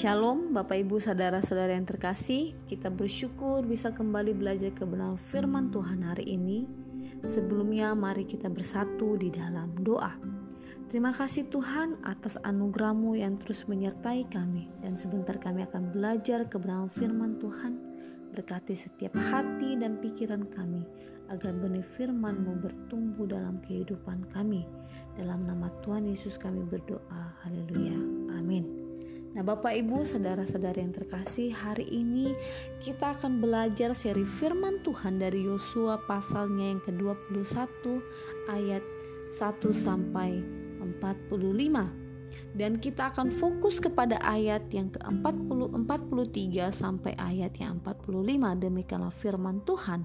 Shalom Bapak Ibu Saudara-saudara yang terkasih. Kita bersyukur bisa kembali belajar kebenaran firman Tuhan hari ini. Sebelumnya mari kita bersatu di dalam doa. Terima kasih Tuhan atas anugerahmu yang terus menyertai kami. Dan sebentar kami akan belajar kebenaran firman Tuhan. Berkati setiap hati dan pikiran kami Agar benih firmanmu bertumbuh dalam kehidupan kami. Dalam nama Tuhan Yesus kami berdoa. Haleluya. Amin Nah, Bapak Ibu, saudara-saudara yang terkasih, hari ini kita akan belajar seri firman Tuhan dari Yosua pasalnya yang ke-21 ayat 1 sampai 45 dan kita akan fokus kepada ayat yang ke-40 43 sampai ayat yang 45 demikianlah firman Tuhan.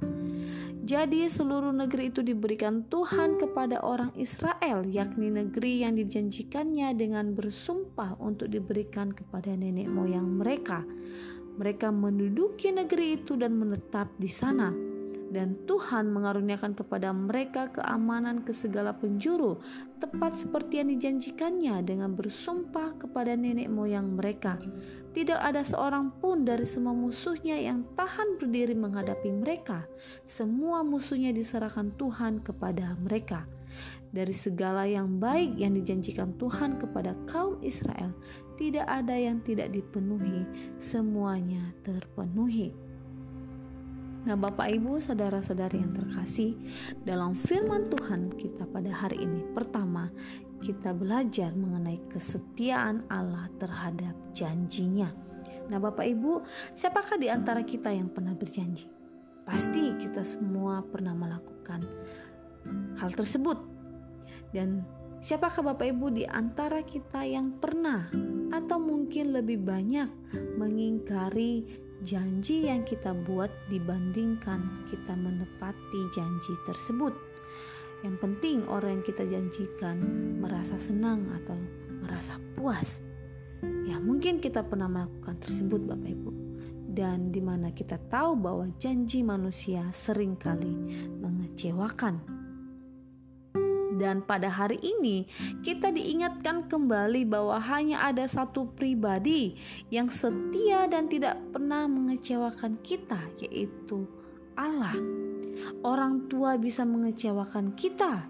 Jadi seluruh negeri itu diberikan Tuhan kepada orang Israel yakni negeri yang dijanjikannya dengan bersumpah untuk diberikan kepada nenek moyang mereka. Mereka menduduki negeri itu dan menetap di sana dan Tuhan mengaruniakan kepada mereka keamanan ke segala penjuru, tepat seperti yang dijanjikannya dengan bersumpah kepada nenek moyang mereka. Tidak ada seorang pun dari semua musuhnya yang tahan berdiri menghadapi mereka. Semua musuhnya diserahkan Tuhan kepada mereka. Dari segala yang baik yang dijanjikan Tuhan kepada kaum Israel, tidak ada yang tidak dipenuhi, semuanya terpenuhi. Nah, Bapak Ibu, saudara-saudari yang terkasih, dalam firman Tuhan kita pada hari ini, pertama, kita belajar mengenai kesetiaan Allah terhadap janjinya. Nah, Bapak Ibu, siapakah di antara kita yang pernah berjanji? Pasti kita semua pernah melakukan hal tersebut. Dan siapakah Bapak Ibu di antara kita yang pernah atau mungkin lebih banyak mengingkari janji yang kita buat dibandingkan kita menepati janji tersebut. Yang penting orang yang kita janjikan merasa senang atau merasa puas. Ya, mungkin kita pernah melakukan tersebut Bapak Ibu. Dan di mana kita tahu bahwa janji manusia sering kali mengecewakan dan pada hari ini kita diingatkan kembali bahwa hanya ada satu pribadi yang setia dan tidak pernah mengecewakan kita, yaitu Allah. Orang tua bisa mengecewakan kita,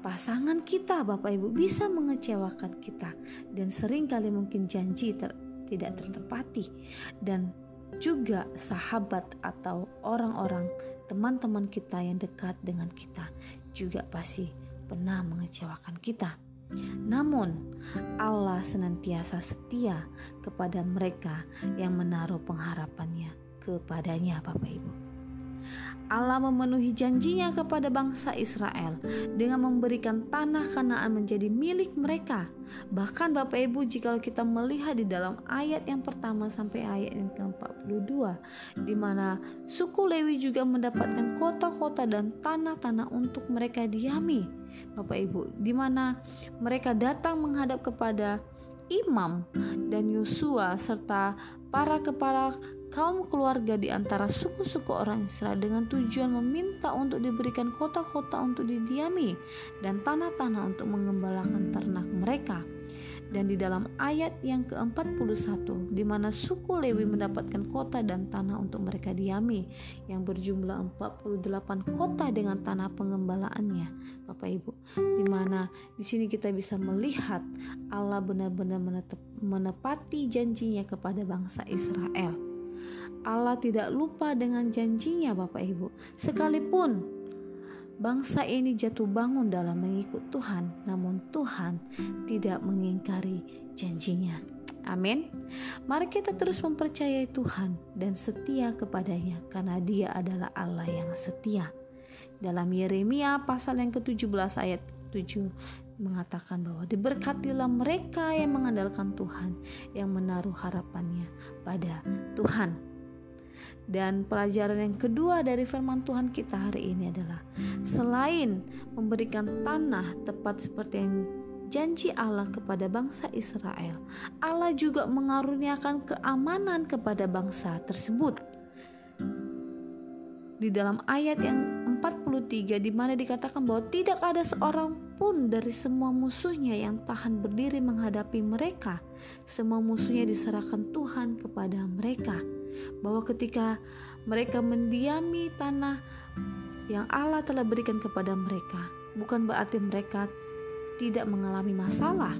pasangan kita, Bapak Ibu, bisa mengecewakan kita, dan sering kali mungkin janji ter tidak tertepati, dan juga sahabat atau orang-orang teman-teman kita yang dekat dengan kita juga pasti pernah mengecewakan kita. Namun, Allah senantiasa setia kepada mereka yang menaruh pengharapannya kepadanya, Bapak Ibu. Allah memenuhi janjinya kepada bangsa Israel dengan memberikan tanah Kanaan menjadi milik mereka. Bahkan Bapak Ibu jika kita melihat di dalam ayat yang pertama sampai ayat yang ke-42 di mana suku Lewi juga mendapatkan kota-kota dan tanah-tanah untuk mereka diami. Bapak Ibu, di mana mereka datang menghadap kepada imam dan Yosua serta para kepala kaum keluarga di antara suku-suku orang Israel dengan tujuan meminta untuk diberikan kota-kota untuk didiami dan tanah-tanah untuk mengembalakan ternak mereka. Dan di dalam ayat yang ke-41 di mana suku Lewi mendapatkan kota dan tanah untuk mereka diami yang berjumlah 48 kota dengan tanah pengembalaannya. Bapak Ibu, di mana di sini kita bisa melihat Allah benar-benar menepati janjinya kepada bangsa Israel. Allah tidak lupa dengan janjinya Bapak Ibu. Sekalipun bangsa ini jatuh bangun dalam mengikut Tuhan, namun Tuhan tidak mengingkari janjinya. Amin. Mari kita terus mempercayai Tuhan dan setia kepadanya karena Dia adalah Allah yang setia. Dalam Yeremia pasal yang ke-17 ayat 7 mengatakan bahwa diberkatilah mereka yang mengandalkan Tuhan, yang menaruh harapannya pada Tuhan. Dan pelajaran yang kedua dari firman Tuhan kita hari ini adalah selain memberikan tanah tepat seperti yang janji Allah kepada bangsa Israel, Allah juga mengaruniakan keamanan kepada bangsa tersebut. Di dalam ayat yang 43 di mana dikatakan bahwa tidak ada seorang pun dari semua musuhnya yang tahan berdiri menghadapi mereka, semua musuhnya diserahkan Tuhan kepada mereka. Bahwa ketika mereka mendiami tanah yang Allah telah berikan kepada mereka, bukan berarti mereka tidak mengalami masalah.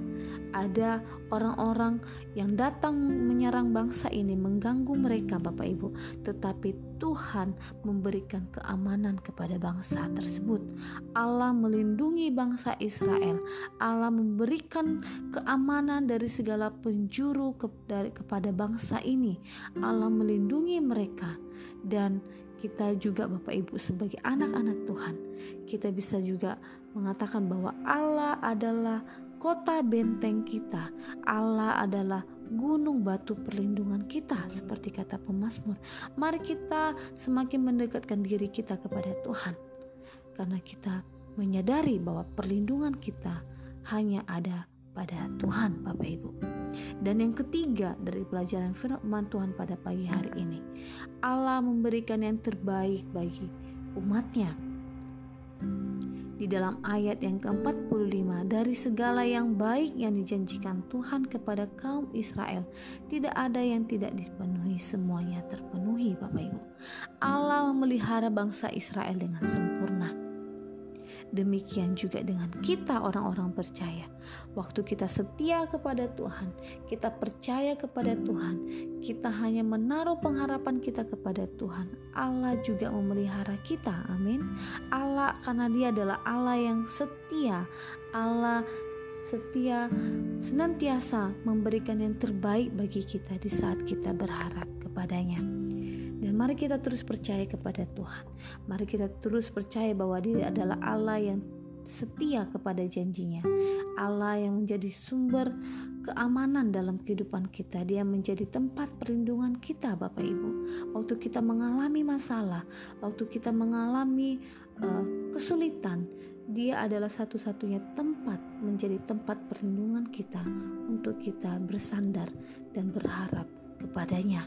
Ada orang-orang yang datang menyerang bangsa ini, mengganggu mereka, Bapak Ibu, tetapi Tuhan memberikan keamanan kepada bangsa tersebut. Allah melindungi bangsa Israel. Allah memberikan keamanan dari segala penjuru ke, dari, kepada bangsa ini. Allah melindungi mereka dan kita juga Bapak Ibu sebagai anak-anak Tuhan, kita bisa juga mengatakan bahwa Allah adalah kota benteng kita. Allah adalah gunung batu perlindungan kita seperti kata pemazmur. Mari kita semakin mendekatkan diri kita kepada Tuhan. Karena kita menyadari bahwa perlindungan kita hanya ada pada Tuhan Bapak Ibu. Dan yang ketiga dari pelajaran firman Tuhan pada pagi hari ini, Allah memberikan yang terbaik bagi umatnya. Di dalam ayat yang ke-45, dari segala yang baik yang dijanjikan Tuhan kepada kaum Israel, tidak ada yang tidak dipenuhi, semuanya terpenuhi Bapak Ibu. Allah memelihara bangsa Israel dengan sempurna Demikian juga dengan kita orang-orang percaya. Waktu kita setia kepada Tuhan, kita percaya kepada Tuhan, kita hanya menaruh pengharapan kita kepada Tuhan. Allah juga memelihara kita. Amin. Allah karena Dia adalah Allah yang setia. Allah setia senantiasa memberikan yang terbaik bagi kita di saat kita berharap kepadanya. Dan mari kita terus percaya kepada Tuhan. Mari kita terus percaya bahwa Dia adalah Allah yang setia kepada janjinya. Allah yang menjadi sumber keamanan dalam kehidupan kita. Dia menjadi tempat perlindungan kita, Bapak Ibu. Waktu kita mengalami masalah, waktu kita mengalami uh, kesulitan, dia adalah satu-satunya tempat menjadi tempat perlindungan kita untuk kita bersandar dan berharap kepadanya.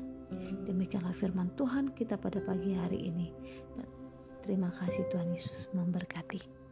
Demikianlah firman Tuhan kita pada pagi hari ini. Terima kasih Tuhan Yesus memberkati.